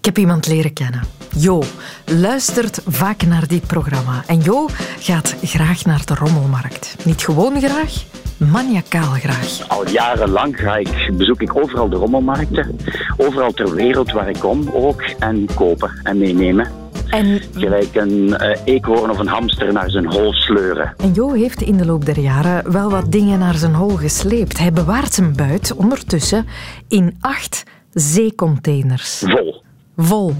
Ik heb iemand leren kennen. Jo luistert vaak naar dit programma. En Jo gaat graag naar de rommelmarkt. Niet gewoon graag, maniacaal graag. Al jarenlang ga ik, bezoek ik overal de rommelmarkten. Overal ter wereld waar ik kom ook. En kopen en meenemen. En, Gelijk een uh, eekhoorn of een hamster naar zijn hol sleuren. en Jo heeft in de loop der jaren wel wat dingen naar zijn hol gesleept. Hij bewaart zijn buit ondertussen in acht zeecontainers. Vol. Vol.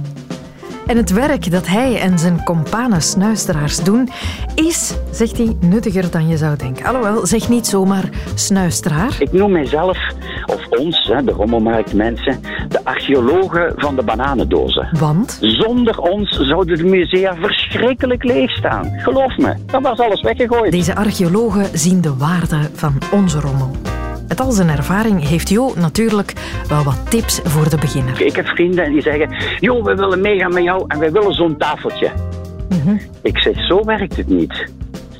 En het werk dat hij en zijn companen snuisteraars doen, is, zegt hij, nuttiger dan je zou denken. Alhoewel, zeg niet zomaar snuisteraar. Ik noem mijzelf, of ons, de rommelmarktmensen, de archeologen van de bananendozen. Want Zonder ons zouden de musea verschrikkelijk leeg staan. Geloof me, dan was alles weggegooid. deze archeologen zien de waarde van onze rommel. Met al zijn ervaring heeft Jo natuurlijk wel wat tips voor de beginner. Ik heb vrienden die zeggen, joh, we willen meegaan met jou en wij willen zo'n tafeltje. Ik zeg, zo werkt het niet.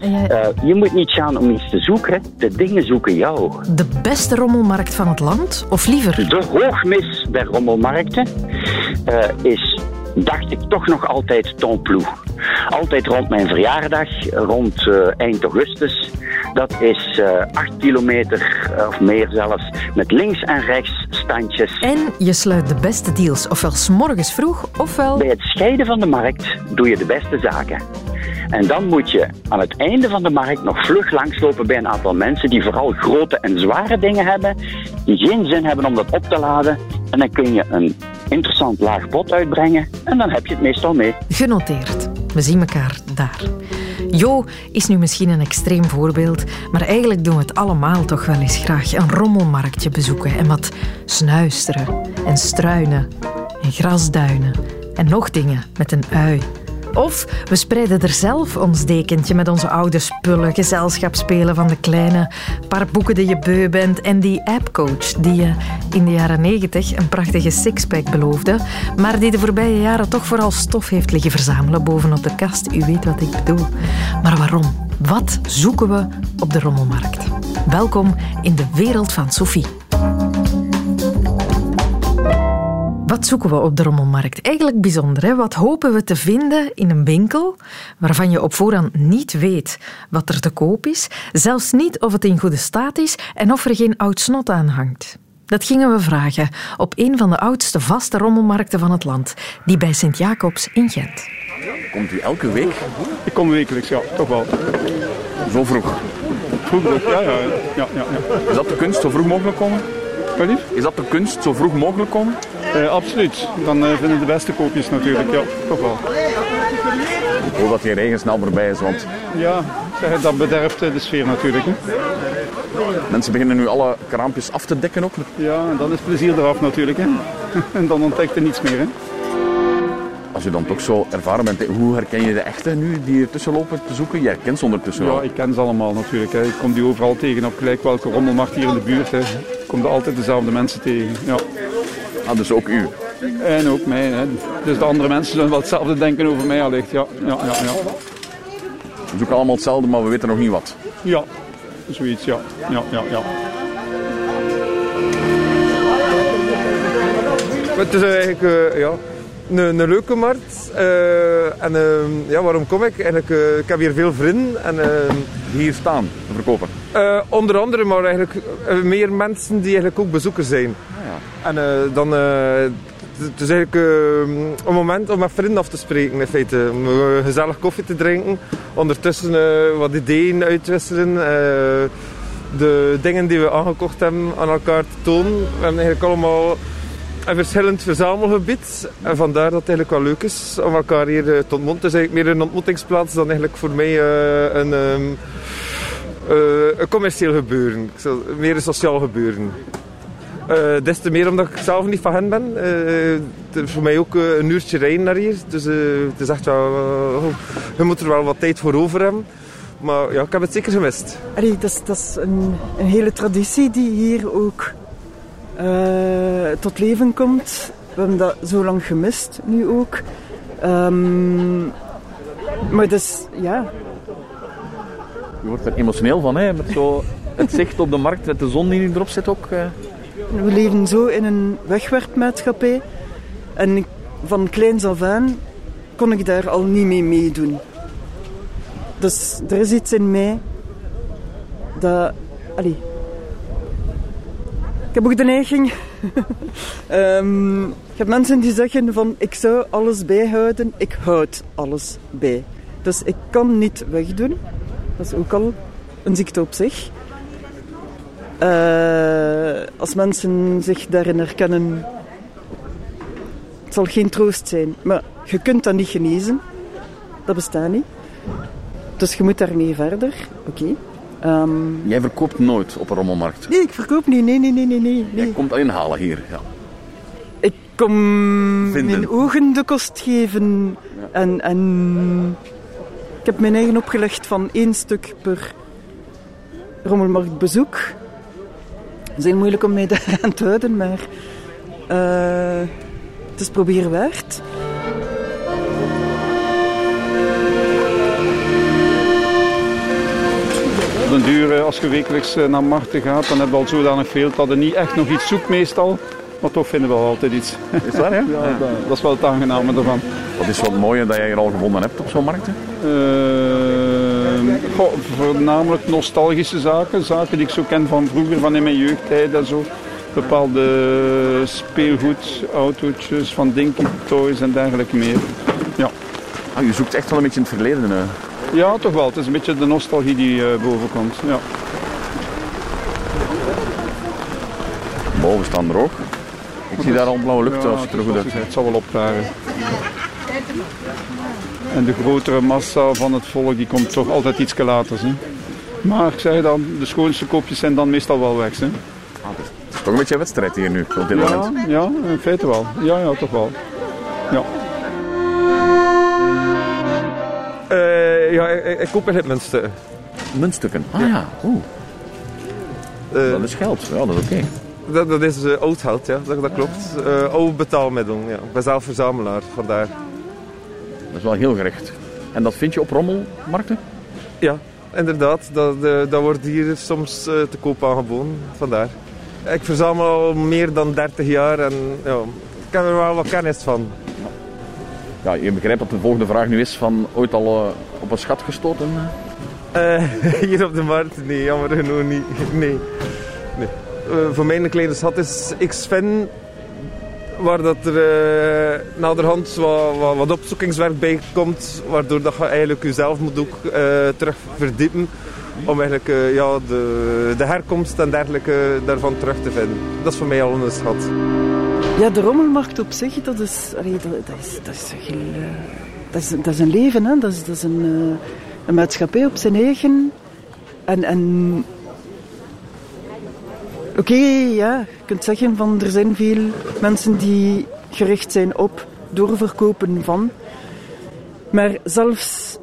Eh, je moet niet gaan om iets te zoeken, de dingen zoeken jou. De beste rommelmarkt van het land? Of liever, De hoogmis der rommelmarkten eh, is, dacht ik, toch nog altijd Tomploe. Altijd rond mijn verjaardag, rond eh, eind augustus. Dat is eh 8 kilometer eh, of meer zelfs, met links en rechts standjes. en je sluit de beste deals, ofwel s'morgens vroeg, ofwel... Bij het scheiden van de markt doe je de beste zaken. En dan moet je aan het einde van de markt nog vlug langslopen bij een aantal mensen die vooral grote en zware dingen hebben, die geen zin hebben om dat op te laden. En dan kun je een interessant laag bod uitbrengen en dan heb je het meestal mee. Genoteerd. We zien elkaar daar. Jo is nu misschien een extreem voorbeeld, maar eigenlijk doen we het allemaal toch wel eens graag. Een rommelmarktje bezoeken en wat snuisteren en struinen en grasduinen en nog dingen met een ui. Of we spreiden er zelf ons dekentje met onze oude spullen, gezelschapsspelen van de kleine, paar boeken die je beu bent en die appcoach die je in de jaren negentig een prachtige sixpack beloofde, maar die de voorbije jaren toch vooral stof heeft liggen verzamelen bovenop de kast. U weet wat ik bedoel. Maar waarom? Wat zoeken we op de rommelmarkt? Welkom in de wereld van Sophie. Wat zoeken we op de rommelmarkt? Eigenlijk bijzonder. Hè? Wat hopen we te vinden in een winkel waarvan je op voorhand niet weet wat er te koop is, zelfs niet of het in goede staat is en of er geen oud snot aan hangt? Dat gingen we vragen op een van de oudste vaste rommelmarkten van het land, die bij Sint-Jacobs in Gent. Komt u elke week Ik kom wekelijks, ja, toch wel. zo vroeg? Vroeger, ja, ja, ja, ja, ja. Is dat de kunst, zo vroeg mogelijk komen? Is dat de kunst, zo vroeg mogelijk komen? Eh, absoluut. Dan eh, vinden de beste koopjes natuurlijk, ja, toch wel. Ik hoop dat die regen snel voorbij is, want Ja, zeg, dat bederft eh, de sfeer natuurlijk. Hè. mensen beginnen nu alle kraampjes af te dekken ook. Ja, en dan is plezier eraf natuurlijk. Hè. En dan ontdekt er niets meer. Hè. Als je dan toch zo ervaren bent, hoe herken je de echte nu die ertussen lopen te zoeken? Je herkent ze ondertussen Ja, wel. ik ken ze allemaal natuurlijk. Hè. Ik kom die overal tegen op gelijk welke rommelmarkt hier in de buurt. Hè. Ik kom er altijd dezelfde mensen tegen. Ja. Ah, dus ook u. En ook mij. Hè. Dus de andere mensen zullen wel hetzelfde denken over mij allicht. Ja, ja, ja, ja. We zoeken allemaal hetzelfde, maar we weten nog niet wat. ja. zoiets, ja. ja, ja, ja. Het is eigenlijk eh, ja, een, een leuke markt. Eh, en eh, ja, waarom kom ik? Eigenlijk, eh, ik heb hier veel vrienden. En, eh, Hier staan, te verkopen. eh, onder andere, maar eigenlijk meer mensen die eigenlijk ook bezoekers zijn. En eh, dan... eh, het is eigenlijk eh, een moment om met vrienden af te spreken in feite. Om gezellig koffie te drinken. Ondertussen wat ideeën uitwisselen. de dingen die we aangekocht hebben aan elkaar te tonen. We hebben eigenlijk allemaal een verschillend verzamelgebied. En vandaar dat het eigenlijk wel leuk is om elkaar hier eh, te ontmoeten. Het is meer een ontmoetingsplaats dan eigenlijk voor mij eh, een, ehm, eh, een commercieel gebeuren. Meer een sociaal gebeuren. Eh, des te meer omdat ik zelf niet van hen ben. Het is voor mij ook een uurtje rijden naar hier. Dus het is echt wel... eh, je moet er wel wat tijd voor over hebben. Maar ja, ik heb het zeker gemist. Allee, dat is, dat is een, een hele traditie die hier ook tot leven komt. We hebben dat zo lang gemist, nu ook. Ehm, maar dus, ja, Je wordt er emotioneel van, hè? Met zo het zicht op de markt, met de zon die erop zit ook. eh. we leven zo in een wegwerpmaatschappij. En van kleins af aan kon ik daar al niet mee meedoen. Dus er is iets in mij dat... Allee. Ik heb ook de neiging... um, je hebt mensen die zeggen van ik zou alles bijhouden. Ik houd alles bij. Dus ik kan niet wegdoen. Dat is ook al een ziekte op zich. Uh, als mensen zich daarin herkennen, het zal geen troost zijn. Maar je kunt dat niet genezen. Dat bestaat niet. Dus je moet daarmee verder. Oké. Um, Jij verkoopt nooit op een rommelmarkt? Nee, ik verkoop niet. Nee, nee, nee, nee. nee. Jij komt alleen halen hier, ja. Ik kom Vinden. mijn ogen de kost geven. Ja. En, en ik heb mijn eigen opgelegd van één stuk per rommelmarktbezoek. Het is heel moeilijk om mij daaraan te houden, maar uh, het is proberen waard. Op den duur, eh, als je wekelijks eh, naar markten gaat, dan heb je al zodanig veel dat je niet echt nog iets zoekt meestal. Maar toch vinden we altijd iets. Is dat, hè? Ja, ja. Dat, is wel het aangename ervan. Wat is wat mooie dat jij hier al gevonden hebt op zo'n markt? Uh, goh, voornamelijk nostalgische zaken. Zaken die ik zo ken van vroeger, van in mijn jeugdtijd en zo. Bepaalde speelgoed, autootjes, van Dinky Toys en dergelijke meer. Ja. Ah, je zoekt echt wel een beetje in het verleden. Hè? Ja, toch wel. Het is een beetje de nostalgie die uh, boven komt. Ja. Boven staan er ook. Ik zie daar al blauwe lucht als het er goed uit. Het zal wel opklaren. En de grotere massa van het volk die komt toch altijd iets later. Hè? Maar ik zeg dan, de schoonste kopjes zijn dan meestal wel weg. Hè? Ah, het is toch een beetje een wedstrijd hier nu op dit ja, moment. Ja, in feite wel. Ja, ja toch wel. Ja. Ja, ik, ik koop het muntstukken. Muntstukken? Ah ja, oeh. Dat is geld, ja, dat is oké. Okay. Dat, dat, is uh, oud geld, ja, dat, dat klopt. Uh, oude betaalmiddelen, ja. Ik ben zelf verzamelaar, vandaar. Dat is wel heel gerecht. En dat vind je op rommelmarkten? Ja, inderdaad. Dat, uh, dat wordt hier soms te koop aangeboden, vandaar. Ik verzamel al meer dan 30 jaar en ja, ik heb er wel wat kennis van. Ja, je begrijpt dat de volgende vraag nu is van ooit al op een schat gestoten? hier op de markt? Nee, jammer genoeg niet. Nee. nee. Uh, voor mij een kleine schat is X-Fin, waar dat er uh, naderhand wat, wat, wat, opzoekingswerk bij komt, waardoor dat je eigenlijk jezelf moet ook uh, terug verdiepen om eigenlijk ja, de, de herkomst en dergelijke daarvan terug te vinden. Dat is voor mij al een schat. Ja, de rommelmarkt op zich, dat is, allee, dat, dat, is, dat, is, heel, dat, is, dat is een leven, hè? Dat, is, dat is een, een maatschappij op zijn eigen. En, en Oké, ja, je kunt zeggen van er zijn veel mensen die gericht zijn op doorverkopen van. Maar zelfs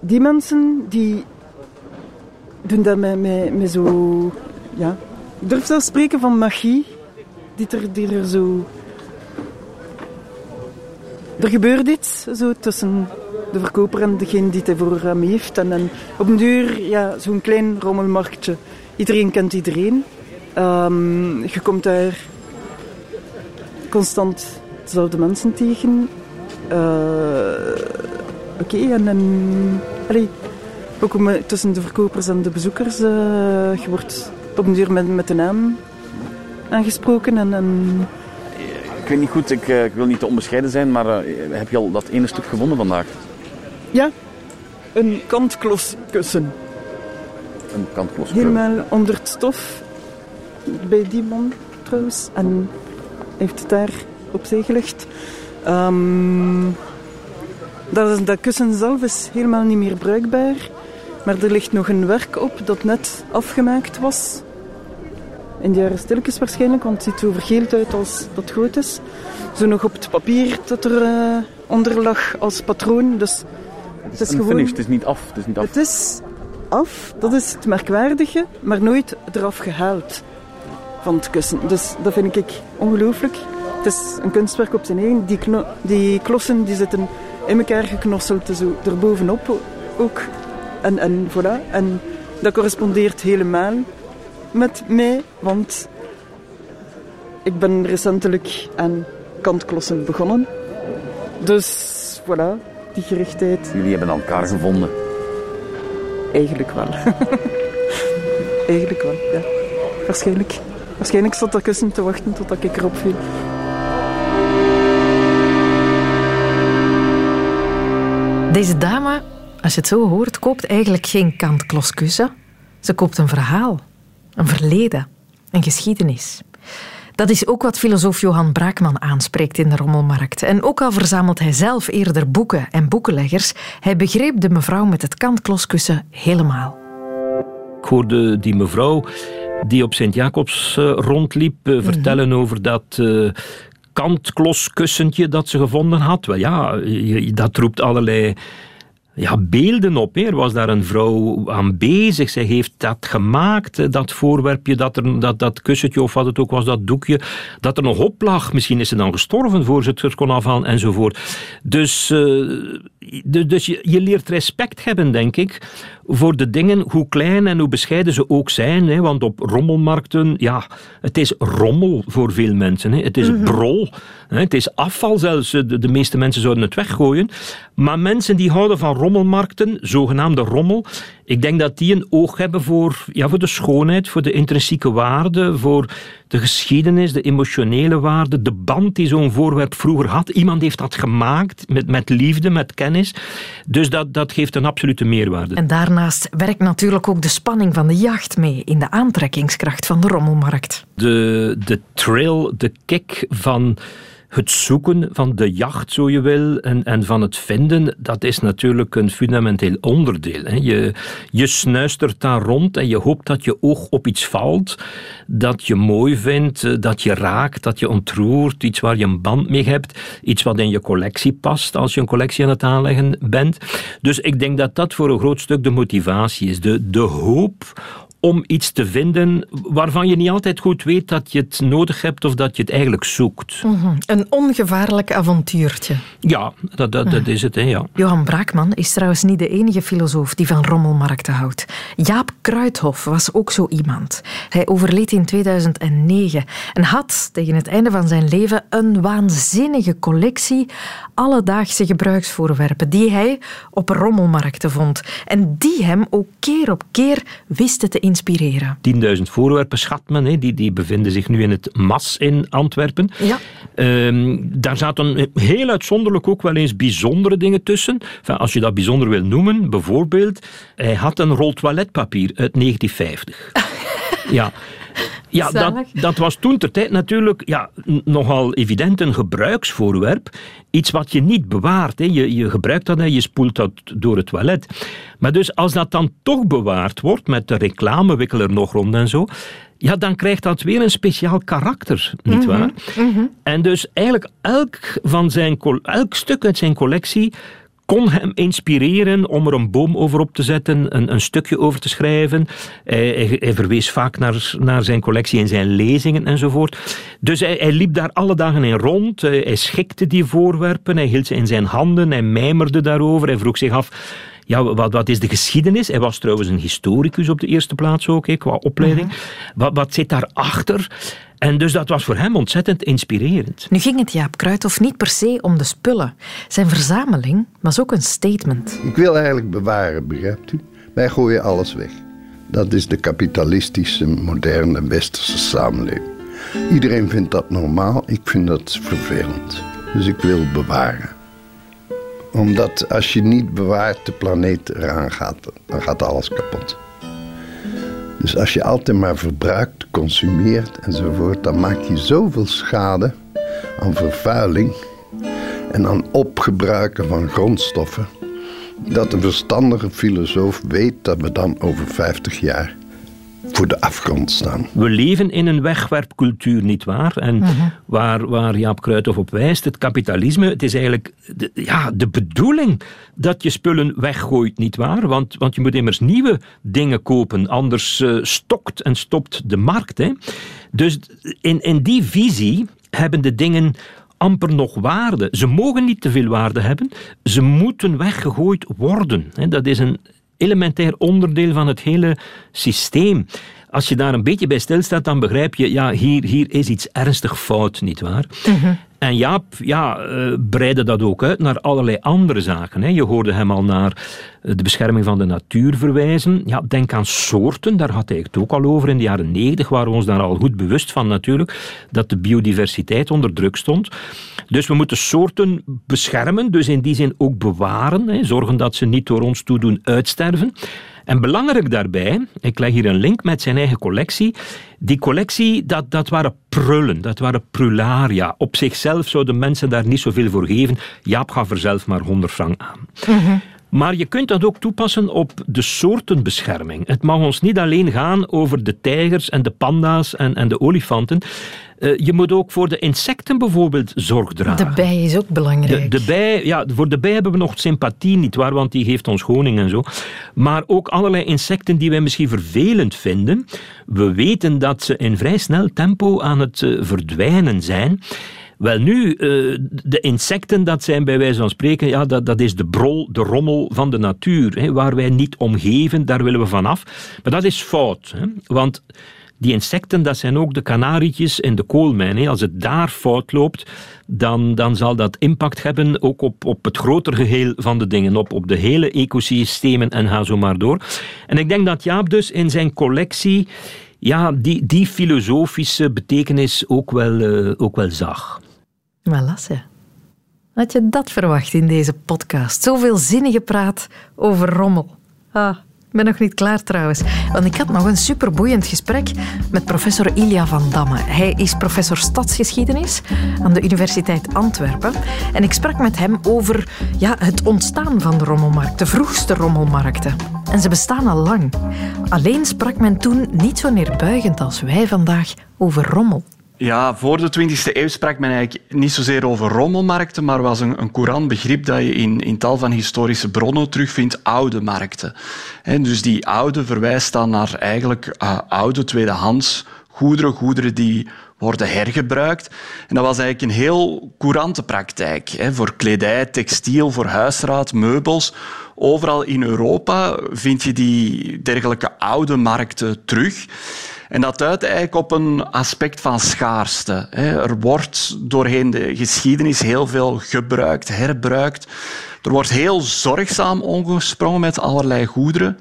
die mensen die doen dat met zo... Ja, ik durf zelfs spreken van magie. Die er, die er zo... Er gebeurt iets zo tussen de verkoper en degene die het ervoor hem heeft. En, en op een duur, ja, zo'n klein rommelmarktje Iedereen kent iedereen. Um, je komt daar constant dezelfde mensen tegen. Uh, Oké, en, en allee, ook tussen de verkopers en de bezoekers. Je wordt op een duur met, met de naam aangesproken. En, en... Ik weet niet goed, ik, uh, ik wil niet te onbescheiden zijn, maar uh, heb je al dat ene stuk gevonden vandaag? Ja, een kantklosskussen een kantklos. Helemaal onder het stof bij die man trouwens. En heeft het daar opzij gelegd. Um, dat, dat kussen zelf is helemaal niet meer bruikbaar. Maar er ligt nog een werk op dat net afgemaakt was. In de jaren stilletjes waarschijnlijk, want het ziet zo vergeeld uit als dat goed is. Zo nog op het papier dat er uh, onder lag als patroon. Dus het is, gewoon... het is niet af. Het is, niet af. Het is af. Dat is het merkwaardige, maar nooit eraf gehaald van het kussen. Dus dat vind ik ongelooflijk. Het is een kunstwerk op zijn eigen. Die, die klossen die zitten in elkaar geknosseld, zo erbovenop ook. En, en voilà. En dat correspondeert helemaal met mij, want ik ben recentelijk aan kantklossen begonnen. Dus voilà, die gerichtheid. Jullie hebben elkaar gevonden. Eigenlijk wel. Eigenlijk wel, ja. Waarschijnlijk. Waarschijnlijk stond dat kussen te wachten totdat ik erop viel. Deze dame, als je het zo hoort, koopt eigenlijk geen kantklosskussen. Ze koopt een verhaal, een verleden, een geschiedenis. Dat is ook wat filosoof Johan Braakman aanspreekt in de Rommelmarkt. En ook al verzamelt hij zelf eerder boeken en boekenleggers, hij begreep de mevrouw met het kantklosskussen helemaal. Ik hoorde die mevrouw die op Sint-Jacobs uh, rondliep uh, vertellen over dat uh, kantklosskussentje dat ze gevonden had. Wel ja, dat roept allerlei ja, beelden op. Er was daar een vrouw aan bezig. Zij heeft dat gemaakt, dat voorwerpje, dat, er, dat, dat kussentje of wat het ook was, dat doekje, dat er nog op lag. Misschien is ze dan gestorven voor ze het kon afhalen enzovoort. Dus, uh, dus je, je leert respect hebben, denk ik, voor de dingen, hoe klein en hoe bescheiden ze ook zijn. Hè, want op rommelmarkten, ja, het is rommel voor veel mensen. Hè. Het is mm-hmm. brol, hè, het is afval zelfs. De, de, meeste mensen zouden het weggooien. Maar mensen die houden van rommelmarkten, zogenaamde rommel, ik denk dat die een oog hebben voor, ja, voor de schoonheid, voor de intrinsieke waarde, voor de geschiedenis, de emotionele waarde, de band die zo'n voorwerp vroeger had. Iemand heeft dat gemaakt met, met liefde, met kennis. Dus dat, dat geeft een absolute meerwaarde. En daarnaast werkt natuurlijk ook de spanning van de jacht mee in de aantrekkingskracht van de rommelmarkt. De, de trail, de kick van het zoeken van de jacht, zo je wil, en, en van het vinden, dat is natuurlijk een fundamenteel onderdeel. Hè. Je, je snuistert daar rond en je hoopt dat je oog op iets valt, dat je mooi vindt, eh, dat je raakt, dat je ontroert, iets waar je een band mee hebt, iets wat in je collectie past als je een collectie aan het aanleggen bent. Dus ik denk dat dat voor een groot stuk de motivatie is. De, de hoop om iets te vinden waarvan je niet altijd goed weet dat je het nodig hebt of dat je het eigenlijk zoekt. Mm -hmm. Een ongevaarlijk avontuurtje. Ja, dat, dat, dat is het. Hè, ja. Johan Braakman is trouwens niet de enige filosoof die van rommelmarkten houdt. Jaap Kruithof was ook zo iemand. Hij overleed in 2009 en had tegen het einde van zijn leven een waanzinnige collectie alledaagse gebruiksvoorwerpen die hij op rommelmarkten vond en die hem ook keer op keer wisten te inspireren. 10.000 voorwerpen schat men, die, die bevinden zich nu in het MAS in Antwerpen. Ja. Um, daar zaten heel uitzonderlijk ook wel eens bijzondere dingen tussen. Enfin, als je dat bijzonder wil noemen, bijvoorbeeld, hij had een rol toiletpapier uit 1950. ja. Ja, dat, dat, was toen ter tijd natuurlijk ja, nogal evident een gebruiksvoorwerp. Iets wat je niet bewaart. Hè. Je, je gebruikt dat en je spoelt dat door het toilet. Maar dus als dat dan toch bewaard wordt, met de reclamewikkel er nog rond en zo, ja, dan krijgt dat weer een speciaal karakter, nietwaar? Mm -hmm. mm -hmm. En dus eigenlijk elk, van zijn, elk stuk uit zijn collectie kon hem inspireren om er een boom over op te zetten, een, een stukje over te schrijven. Hij, hij, verwees vaak naar, naar zijn collectie en zijn lezingen enzovoort. Dus hij, hij liep daar alle dagen in rond. Hij schikte die voorwerpen, hij hield ze in zijn handen, hij mijmerde daarover, hij vroeg zich af ja, wat, wat, is de geschiedenis? Hij was trouwens een historicus op de eerste plaats ook, hè, qua opleiding. -huh. wat, wat zit daarachter? En dus dat was voor hem ontzettend inspirerend. Nu ging het Jaap Kruithof niet per se om de spullen. Zijn verzameling was ook een statement. Ik wil eigenlijk bewaren, begrijpt u? Wij gooien alles weg. Dat is de kapitalistische, moderne, westerse samenleving. Iedereen vindt dat normaal, ik vind dat vervelend. Dus ik wil bewaren omdat als je niet bewaart de planeet eraan gaat, dan gaat alles kapot. Dus als je altijd maar verbruikt, consumeert enzovoort, dan maak je zoveel schade aan vervuiling en aan opgebruiken van grondstoffen, dat een verstandige filosoof weet dat we dan over 50 jaar voor de afgrond staan. We leven in een wegwerpcultuur, nietwaar? En uh -huh. waar, waar Jaap Kruithof op wijst, het kapitalisme, het is eigenlijk de, ja, de bedoeling dat je spullen weggooit, nietwaar? Want, want je moet immers nieuwe dingen kopen, anders uh, stokt en stopt de markt. Hè? Dus in, in die visie hebben de dingen amper nog waarde. Ze mogen niet te veel waarde hebben, ze moeten weggegooid worden. Dat is een elementair onderdeel van het hele systeem. Als je daar een beetje bij stilstaat, dan begrijp je, ja, hier, hier is iets ernstig fout, nietwaar? Uh -huh. En Jaap ja, uh, breidde dat ook uit naar allerlei andere zaken. Je hoorde hem al naar eh, de bescherming van de natuur verwijzen. Ja, denk aan soorten, daar had hij het ook al over. In de jaren negentig waren we ons daar al goed bewust van natuurlijk, dat de biodiversiteit onder druk stond. Dus we moeten soorten beschermen, dus in die zin ook bewaren. Zorgen dat ze niet door ons toedoen uitsterven. En belangrijk daarbij, ik leg hier een link met zijn eigen collectie. Die collectie, dat, dat waren prullen, dat waren prularia. Op zichzelf zouden mensen daar niet zoveel voor geven. Jaap gaf er zelf maar 100 frank aan. Mhm. Maar je kunt dat ook toepassen op de soortenbescherming. Het mag ons niet alleen gaan over de tijgers en de panda's en, en de olifanten. Uh, je moet ook voor de insecten bijvoorbeeld zorg dragen. De bij is ook belangrijk. De, de bij, ja, voor de bij hebben we nog sympathie, niet waar, want die geeft ons honing en zo. Maar ook allerlei insecten die wij misschien vervelend vinden. We weten dat ze in vrij snel tempo aan het uh, verdwijnen zijn. Wel nu, uh, de insecten, dat zijn bij wijze van spreken, ja, dat, dat is de brol, de rommel van de natuur. Hè, waar wij niet omgeven, daar willen we vanaf. Maar dat is fout. Hè, want die insecten, dat zijn ook de kanarietjes in de koolmijn. Hè. Als het daar fout loopt, dan, dan zal dat impact hebben ook op, op het grotere geheel van de dingen, op, op de hele ecosystemen en ga zo maar door. En ik denk dat Jaap dus in zijn collectie ja, die, die filosofische betekenis ook wel, uh, ook wel zag. Maar Lasse, had je dat verwacht in deze podcast? Zoveel zinnige praat over rommel. Ah, ik ben nog niet klaar trouwens, want ik had nog een superboeiend gesprek met professor Ilja van Damme. Hij is professor stadsgeschiedenis aan de Universiteit Antwerpen. En ik sprak met hem over ja, het ontstaan van de rommelmarkt, de vroegste rommelmarkten. En ze bestaan al lang. Alleen sprak men toen niet zo neerbuigend als wij vandaag over rommel. Ja, voor de 20e eeuw sprak men eigenlijk niet zozeer over rommelmarkten, maar was een, een courant begrip dat je in, in tal van historische bronnen terugvindt, oude markten. En dus die oude verwijst dan naar eigenlijk uh, oude tweedehands goederen, goederen die worden hergebruikt. En dat was eigenlijk een heel courante praktijk. Hè, voor kledij, textiel, voor huisraad, meubels. Overal in Europa vind je die dergelijke oude markten terug. En dat duidt eigenlijk op een aspect van schaarste. Er wordt doorheen de geschiedenis heel veel gebruikt, herbruikt. Er wordt heel zorgzaam omgesprongen met allerlei goederen.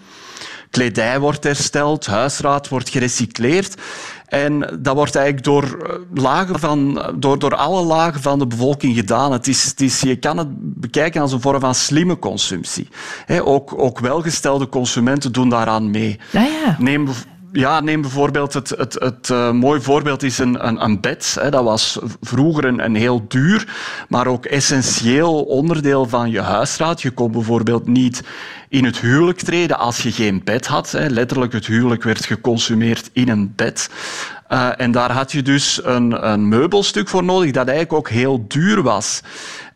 Kledij wordt hersteld, huisraad wordt gerecycleerd. En dat wordt eigenlijk door, eh, lagen van, door, door alle lagen van de bevolking gedaan. Het is, het is, je kan het bekijken als een vorm van slimme consumptie. ook, ook welgestelde consumenten doen daaraan mee. Ah ja. Neem ja, neem bijvoorbeeld het, het, het uh, mooi voorbeeld is een, een, een bed. Hè. Dat was vroeger een, een, heel duur, maar ook essentieel onderdeel van je huisraad. Je kon bijvoorbeeld niet in het huwelijk treden als je geen bed had. Hè. Letterlijk, het huwelijk werd geconsumeerd in een bed. Uh, en daar had je dus een, een meubelstuk voor nodig dat eigenlijk ook heel duur was.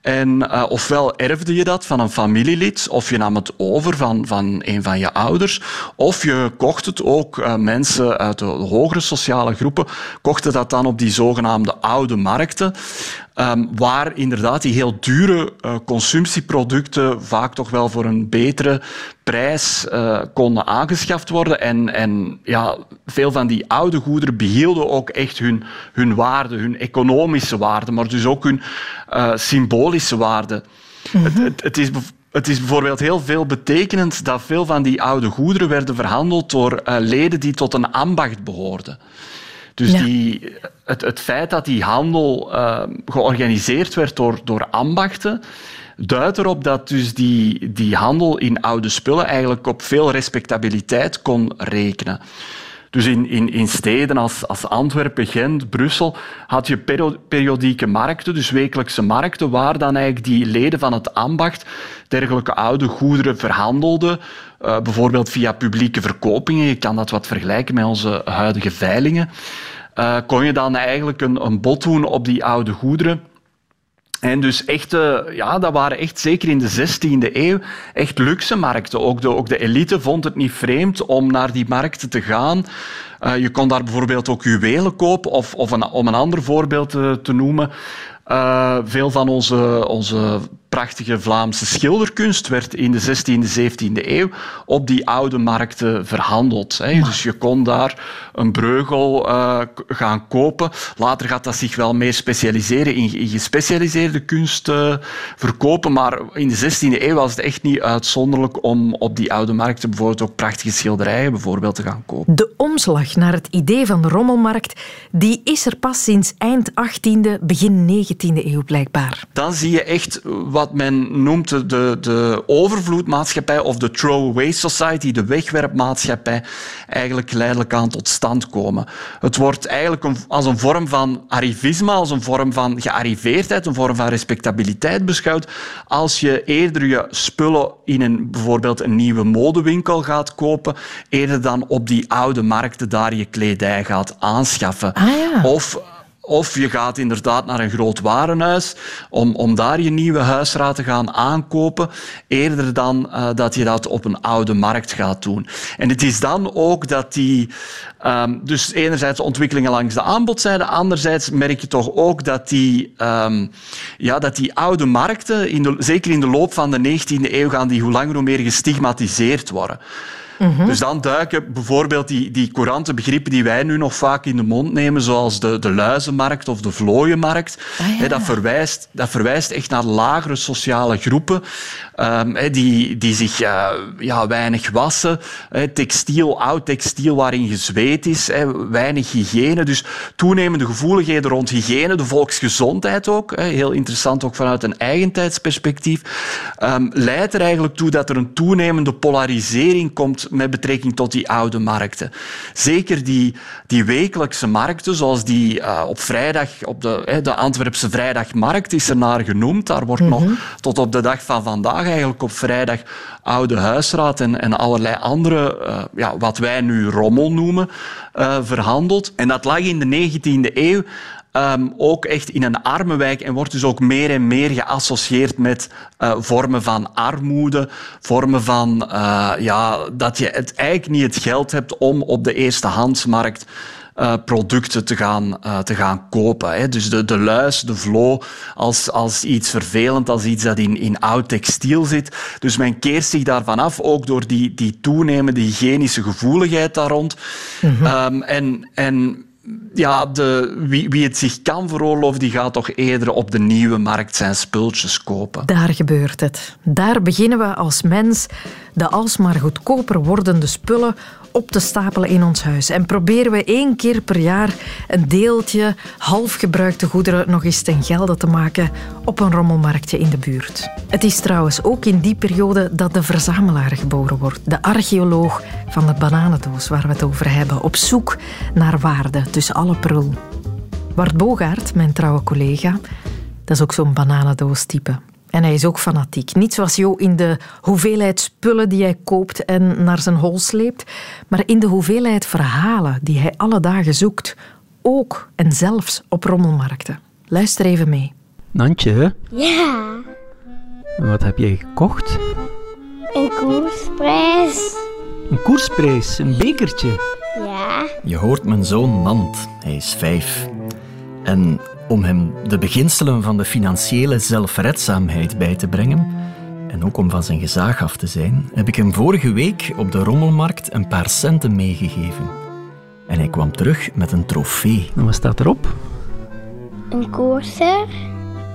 En uh, ofwel erfde je dat van een familielid, of je nam het over van, van een van je ouders, of je kocht het ook, uh, mensen uit de hogere sociale groepen kochten dat dan op die zogenaamde oude markten. Um, waar inderdaad die heel dure uh, consumptieproducten vaak toch wel voor een betere prijs uh, konden aangeschaft worden. En, en ja, veel van die oude goederen behielden ook echt hun, hun waarde, hun economische waarde, maar dus ook hun uh, symbolische waarde. Mm -hmm. het, het, het, is het is bijvoorbeeld heel veel betekenend dat veel van die oude goederen werden verhandeld door leden die tot een ambacht behoorden. Dus die, het, het feit dat die handel uh, georganiseerd werd door, door ambachten, duidt erop dat dus die, die handel in oude spullen eigenlijk op veel respectabiliteit kon rekenen. Dus in, in, in steden als, als Antwerpen, Gent, Brussel had je periodieke markten, dus wekelijkse markten, waar dan eigenlijk die leden van het ambacht dergelijke oude goederen verhandelden, uh, bijvoorbeeld via publieke verkopingen. Je kan dat wat vergelijken met onze huidige veilingen. Uh, kon je dan eigenlijk een, een bod doen op die oude goederen. En dus echt, ja, dat waren echt zeker in de 16e eeuw echt luxe markten. Ook de, ook de elite vond het niet vreemd om naar die markten te gaan. Je kon daar bijvoorbeeld ook juwelen kopen, of, of om een ander voorbeeld te, noemen. Veel van onze, onze prachtige Vlaamse schilderkunst werd in de 16e, 17e eeuw op die oude markten verhandeld. Hè. Dus je kon daar een breugel uh, gaan kopen. Later gaat dat zich wel meer specialiseren in, in gespecialiseerde kunst uh, verkopen, maar in de 16e eeuw was het echt niet uitzonderlijk om op die oude markten bijvoorbeeld ook prachtige schilderijen bijvoorbeeld te gaan kopen. De omslag naar het idee van de rommelmarkt die is er pas sinds eind 18e, begin 19e eeuw blijkbaar. Dan zie je echt wat men noemt de, de overvloedmaatschappij of de throwaway society, de wegwerpmaatschappij, eigenlijk geleidelijk aan tot stand komen. Het wordt eigenlijk een, als een vorm van arrivisme, als een vorm van gearriveerdheid, een vorm van respectabiliteit beschouwd, als je eerder je spullen in een, bijvoorbeeld een nieuwe modewinkel gaat kopen, eerder dan op die oude markten daar je kledij gaat aanschaffen. Ah, ja. Of of je gaat inderdaad naar een groot warenhuis om, om daar je nieuwe huisraad te gaan aankopen, eerder dan uh, dat je dat op een oude markt gaat doen. En het is dan ook dat die, um, dus enerzijds ontwikkelingen langs de aanbodzijde, anderzijds merk je toch ook dat die, um, ja, dat die oude markten, in zeker in de loop van de 19e eeuw, gaan die hoe langer hoe meer gestigmatiseerd worden. Mhm. Dus dan duiken bijvoorbeeld die, die courante begrippen die wij nu nog vaak in de mond nemen, zoals de, de luizenmarkt of de vlooienmarkt, Ah, ja. dat, verwijst, dat verwijst echt naar lagere sociale groepen um, die, die zich uh, ja, weinig wassen, textiel, oud textiel waarin gezweet is, weinig hygiëne. Dus toenemende gevoeligheden rond hygiëne, de volksgezondheid ook, heel interessant ook vanuit een eigentijdsperspectief, um, leidt er eigenlijk toe dat er een toenemende polarisering komt met betrekking tot die oude markten. Zeker die, die wekelijkse markten, zoals die uh, op vrijdag, op de, de Antwerpse vrijdagmarkt is er naar genoemd. Daar wordt mm -hmm. nog tot op de dag van vandaag eigenlijk op vrijdag oude huisraad en, en allerlei andere, uh, ja, wat wij nu rommel noemen, uh, verhandeld. En dat lag in de 19e eeuw Um, ook echt in een arme wijk en wordt dus ook meer en meer geassocieerd met uh, vormen van armoede, vormen van uh, ja, dat je het eigenlijk niet het geld hebt om op de eerstehandsmarkt uh, producten te gaan, te gaan kopen. Hè. Dus de, de luis, de vlo, als, als iets vervelend, als iets dat in, in oud textiel zit. Dus men keert zich daarvan af, ook door die, die toenemende hygiënische gevoeligheid daar rond. Mm -hmm. um, en, en ja, de, wie, wie het zich kan veroorloven, die gaat toch eerder op de nieuwe markt zijn spultjes kopen. Daar gebeurt het. Daar beginnen we als mens de alsmaar goedkoper wordende spullen op te stapelen in ons huis. En proberen we één keer per jaar een deeltje halfgebruikte goederen nog eens ten gelde te maken op een rommelmarktje in de buurt. Het is trouwens ook in die periode dat de verzamelaar geboren wordt. De archeoloog van de bananendoos waar we het over hebben. Op zoek naar waarde tussen alle prul. Bart Bogaert, mijn trouwe collega, dat is ook zo'n bananendoos-type. En hij is ook fanatiek. Niet zoals Jo in de hoeveelheid spullen die hij koopt en naar zijn hol sleept, maar in de hoeveelheid verhalen die hij alle dagen zoekt. Ook en zelfs op rommelmarkten. Luister even mee. Nantje? Ja. Wat heb jij gekocht? Een koersprijs. Een koersprijs, een bekertje. Ja. Je hoort mijn zoon Nant. Hij is vijf. En om hem de beginselen van de financiële zelfredzaamheid bij te brengen en ook om van zijn gezag af te zijn, heb ik hem vorige week op de rommelmarkt een paar centen meegegeven. En hij kwam terug met een trofee. En wat staat erop? Een koerser.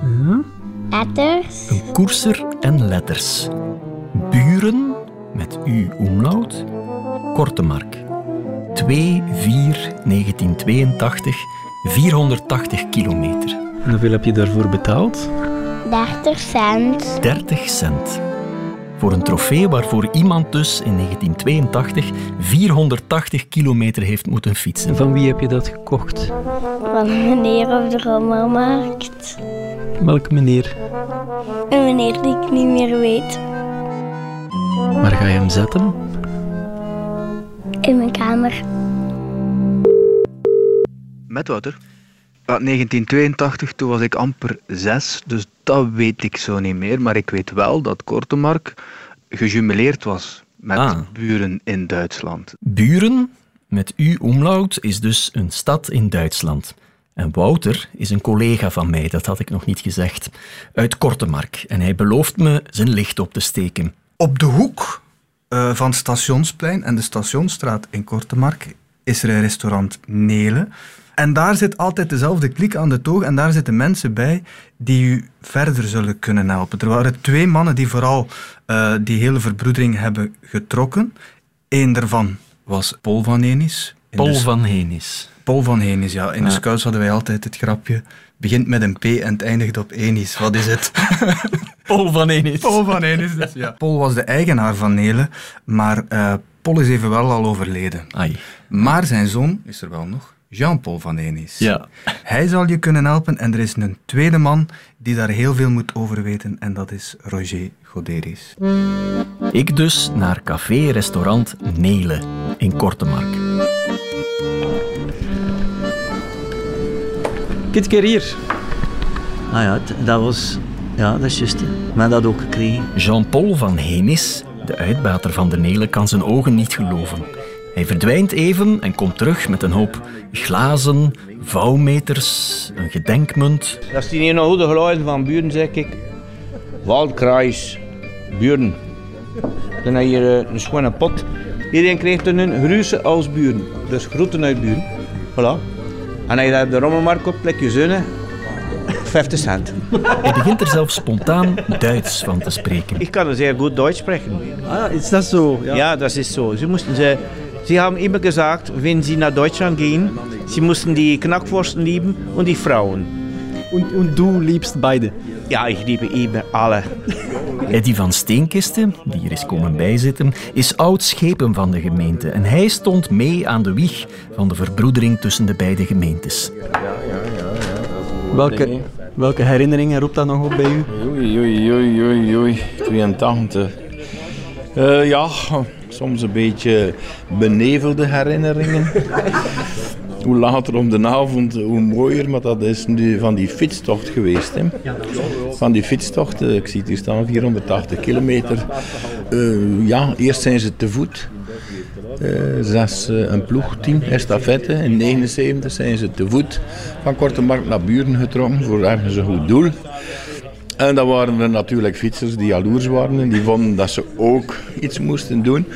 Ja. Letters. Een koerser en letters. Buren, met u omlaut, Kortemark. 2, 4, 1982, 480 kilometer. En hoeveel heb je daarvoor betaald? 30 cent. 30 cent. Voor een trofee waarvoor iemand dus in 1982 480 kilometer heeft moeten fietsen. En van wie heb je dat gekocht? Van een meneer op de rommelmarkt. Welke meneer? Een meneer die ik niet meer weet. Waar ga je hem zetten? In mijn kamer. Met Wouter. Ja, 1982, toen was ik amper zes, dus dat weet ik zo niet meer. Maar ik weet wel dat Kortemark gejubileerd was met Ah. buren in Duitsland. Buren, met u omlaut, is dus een stad in Duitsland. En Wouter is een collega van mij, dat had ik nog niet gezegd, uit Kortemark. En hij belooft me zijn licht op te steken. Op de hoek uh, van Stationsplein en de Stationsstraat in Kortemark is er een restaurant Nele. En daar zit altijd dezelfde klik aan de toog en daar zitten mensen bij die u verder zullen kunnen helpen. Er waren twee mannen die vooral uh, die hele verbroedering hebben getrokken. Eén daarvan was Paul van Henis. Paul van Henis. Paul van Henis, ja. In de scouts hadden wij altijd het grapje. Begint met een P en het eindigt op Enis. Wat is het? Paul van Enis. Paul van Enis, dus ja. Paul was de eigenaar van Nele, maar uh, Paul is evenwel al overleden. Ai. Maar zijn zoon is er wel nog. Jean-Paul van Enis. Ja. Hij zal je kunnen helpen en er is een tweede man die daar heel veel moet over weten en dat is Roger Goderis. Ik dus naar café-restaurant Nele in Kortemark. Dit keer hier. Ah ja, dat was... Ja, dat is juist. Maar dat ook gekregen. Jean-Paul van Henis, de uitbater van de Nele, kan zijn ogen niet geloven. Hij verdwijnt even en komt terug met een hoop glazen, vouwmeters, een gedenkmunt. Dat is die ene goede geluiden van buren, zeg ik. Waldkruis, buren. Dan heb je hier eh, een schone pot. Iedereen krijgt een gruze als buren. Dus groeten uit buren. Voilà. En als je op de rommelmarkt op plek je zonen, 50 cent. Hij begint er zelfs spontaan Duits van te spreken. Ik kan zeer goed Duits spreken. Ah, is dat zo? Ja, ja dat is zo. Ze moesten ze Sie haben immer gesagt, wenn Sie nach Deutschland gehen, Sie mussten die Knackwursten lieben und die Frauen. Und, und du liebst beide? Ja, ich liebe eben alle. Eddie van Steenkisten, die hier is komen bijzitten, is oud schepen van de gemeente. En hij stond mee aan de wieg van de verbroedering tussen de beide gemeentes. Ja, ja, ja. ja. Welke, welke herinneringen roept dat nog op bij u? Oei, oei, oei, oei, oei. 82. Uh, ja, soms een beetje benevelde herinneringen. hoe later om de avond, hoe mooier. Maar dat is nu van die fietstocht geweest. Hè. Van die fietstocht, ik zie het hier staan, 480 kilometer. Uh, ja, eerst zijn ze te voet. Uh, zes, uh, een ploegteam, estafette. In 79 zijn ze te voet van Korte Markt naar Buren getrokken voor ergens een goed doel. En dan waren er natuurlijk fietsers die jaloers waren en die vonden dat ze ook iets moesten doen.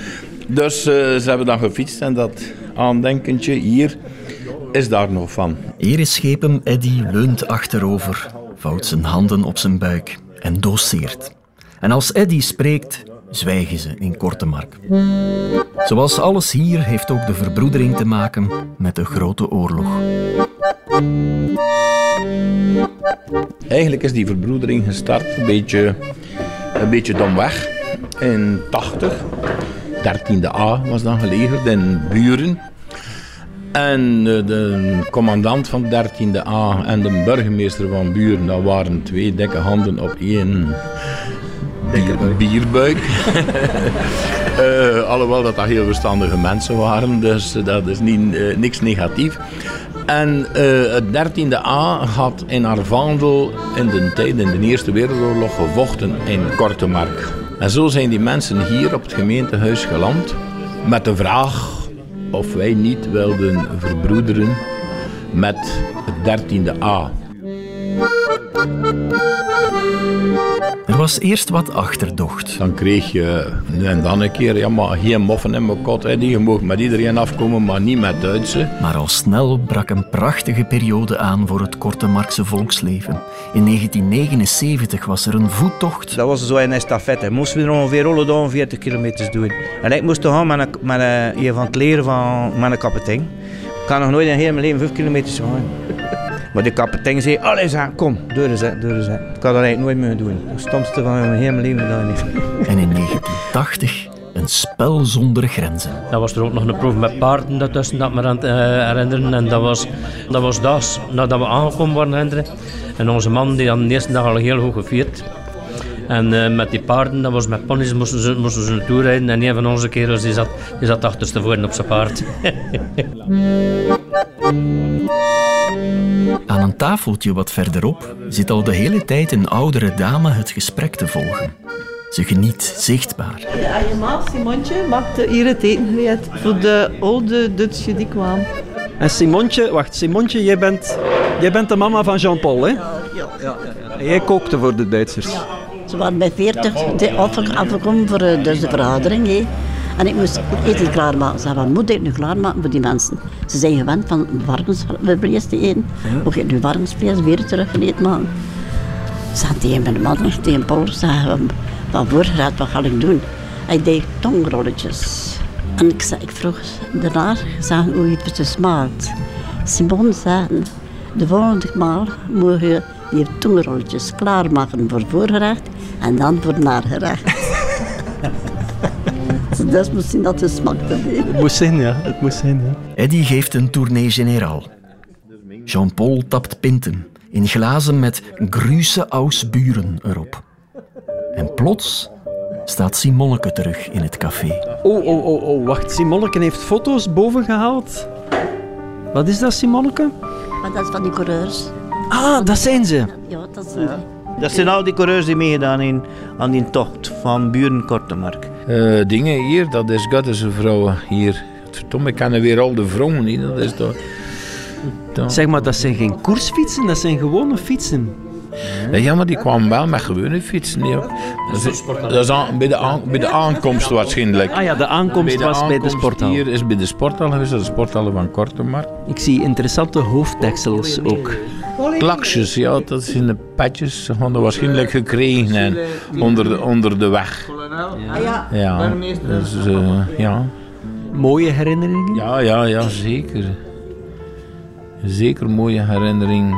Dus uh, ze hebben dan gefietst en dat aandenkentje hier is daar nog van. Hier is schepen Eddy leunt achterover, vouwt zijn handen op zijn buik en doseert. En als Eddy spreekt, zwijgen ze in Kortemark. Zoals alles hier heeft ook de verbroedering te maken met de Grote Oorlog. Eigenlijk is die verbroedering gestart een beetje, een beetje domweg in 80. 13e A was dan gelegerd in Buren. En de commandant van 13e A en de burgemeester van Buren, dat waren twee dikke handen op één bier, bierbuik. uh, alhoewel dat dat heel verstandige mensen waren, dus dat is niet, uh, niks negatief. En uh, het 13e A had in Arvandel in de tijd, in de Eerste Wereldoorlog, gevochten in Kortemark. En zo zijn die mensen hier op het gemeentehuis geland met de vraag of wij niet wilden verbroederen met het 13e A. Er was eerst wat achterdocht. Dan kreeg je nu en dan een keer, ja maar geen moffen in mijn kot, hè. die je mag met iedereen afkomen, maar niet met Duitse. Maar al snel brak een prachtige periode aan voor het korte Markse volksleven. In 1979 was er een voettocht. Dat was zo een estafette. Moesten we er ongeveer alle 40 kilometer doen. En ik moest gaan met, een, met een, van het leren van mijn kapitein. Ik kan nog nooit in heel mijn leven 5 kilometer gaan. Maar de kapitein zei, allee kom, door eens, door eens. Ik had dat eigenlijk nooit meer doen. Het stomste van mijn hele leven gedaan heeft. En in 1980 een spel zonder grenzen. Dat was er ook nog een proef met paarden daartussen dat me aan het uh, herinneren. En dat was dat, was dat nadat we aangekomen waren herinneren. En onze man die had de eerste dag al heel goed gevierd. En uh, met die paarden, dat was met ponies, moesten ze, moesten ze naartoe rijden. En een van onze kerels die zat, die zat achterstevoren op zijn paard. Aan een tafeltje wat verderop zit al de hele tijd een oudere dame het gesprek te volgen. Ze geniet zichtbaar. Ja, je maat, Simontje, maakte hier het eten gereed voor de oude Dutsje die kwam. En Simontje, wacht, Simontje, jij bent, jij bent de mama van Jean-Paul, hè? Ja, ja, En jij kookte voor de Duitsers. Ze waren bij 40 de- afge- afgekomen voor eh, dus de vergadering. hè. En ik moest eten klaarmaken. Ze wat moet ik nu klaarmaken voor die mensen? Ze zijn gewend van varkensvlees te eten. Hoe ga ik nu varkensvlees weer terug eten maken? Ze zei tegen mijn man, tegen Paul, zei, van voorgerecht, wat ga ik doen? Hij deed tongrolletjes. En ik, zei, ik vroeg daarna zei, hoe je het smaakt. Simon zei, de volgende maal moet je die tongrolletjes klaarmaken voor voorgerecht en dan voor nagerecht. Dus moest zien dat het. Het moest zijn, ja. Het moest zijn, ja. Eddy geeft een tournee generaal. Jean-Paul tapt pinten in glazen met Grüße aus Buren erop. En plots staat Simonneke terug in het café. Oh, oh, oh, oh, wacht. Simonneke heeft foto's boven gehaald. Wat is dat, Simonneke? Maar dat is van die coureurs. Ah, dat zijn ze. Ja, dat zijn die. Dat zijn al die coureurs die meegedaan in, aan die tocht van Buren Kortemark. Eh, dingen hier, dat is Goddese vrouwen hier. Verdomme, ik ken weer al de vrouwen niet. Dat is toch... Zeg maar, dat zijn geen koersfietsen, dat zijn gewone fietsen. Ja, maar die kwamen wel met gewone fietsen. Ja. Dat is, dat is aan- bij, de aan- bij de aankomst waarschijnlijk. Ah ja, de aankomst was bij de sporthal. Hier is bij de sporthal geweest, dat is de sporthal van Kortemark. Ik zie interessante hoofddeksels ook. Klaksjes, ja, dat zijn de petjes. Ze hadden waarschijnlijk gekregen en onder, de, onder de weg. Ja. Ja, dus eh, ja. Mooie herinneringen? Ja, ja, ja, zeker. Zeker mooie herinnering.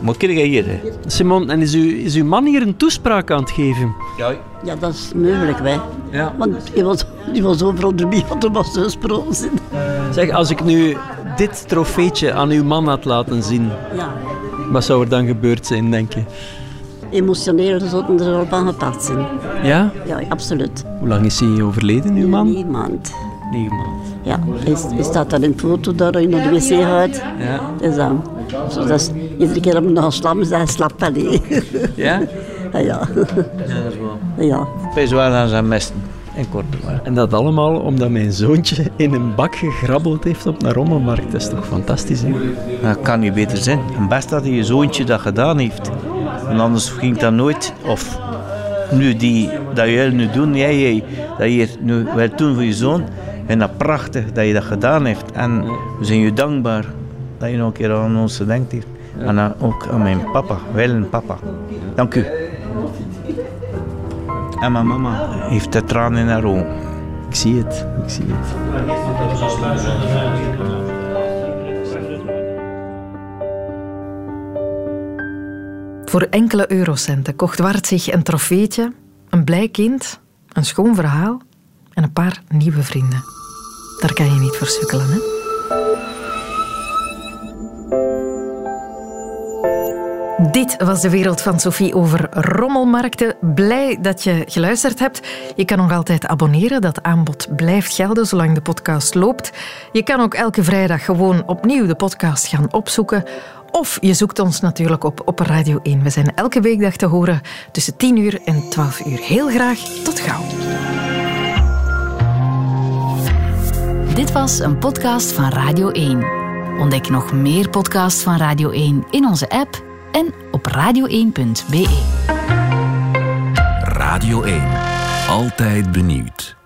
Maar kijk hier, hè. Simon, en is, u, is uw man hier een toespraak aan het geven? Ja. Ja, dat is mogelijk, hè. Ja. Want die was, die was overal erbij, want er was zijn. Zeg, als ik nu dit trofeetje aan uw man had laten zien, Ja. Wat zou er dan gebeurd zijn, denk je? Emotioneel zouden er al van gepakt zijn. Ja? Ja, absoluut. Hoe lang is hij overleden, uw man? Negen maand. Negen maand. Ja, hij, hij staat daar in het foto daar in de wc gaat. Ja. Dus dan, zo, dat is, iedere keer dat we nog slapen, zei hij slap. Ja? Ja, ja. Ja, dat is wel. Ja. Zwaar aan zijn mesten Kortemark. En dat allemaal omdat mijn zoontje in een bak gegrabbeld heeft op een rommelmarkt. Dat is toch fantastisch, hè? Dat kan niet beter zijn. En best dat je zoontje dat gedaan heeft. En anders ging dat nooit. Of nu die, dat jij nu doen, jij, jij dat je nu wil doen voor je zoon. En dat prachtig dat je dat gedaan heeft. En we zijn je dankbaar dat je nog een keer aan ons gedenkt heeft. En ook aan mijn papa, Willem papa. Dank u. En mijn mama heeft de tranen in haar ogen. Ik zie het, ik zie het. Voor enkele eurocenten kocht Wart zich een trofeetje, een blij kind, een schoon verhaal en een paar nieuwe vrienden. Daar kan je niet voor sukkelen, hè? Dit was de wereld van Sophie over rommelmarkten. Blij dat je geluisterd hebt. Je kan nog altijd abonneren. Dat aanbod blijft gelden zolang de podcast loopt. Je kan ook elke vrijdag gewoon opnieuw de podcast gaan opzoeken. Of je zoekt ons natuurlijk op op Radio 1. We zijn elke weekdag te horen tussen 10 uur en 12 uur. Heel graag. Tot gauw. Dit was een podcast van Radio 1. Ontdek nog meer podcasts van Radio 1 in onze app en op radio1.be. Radio 1. Altijd benieuwd.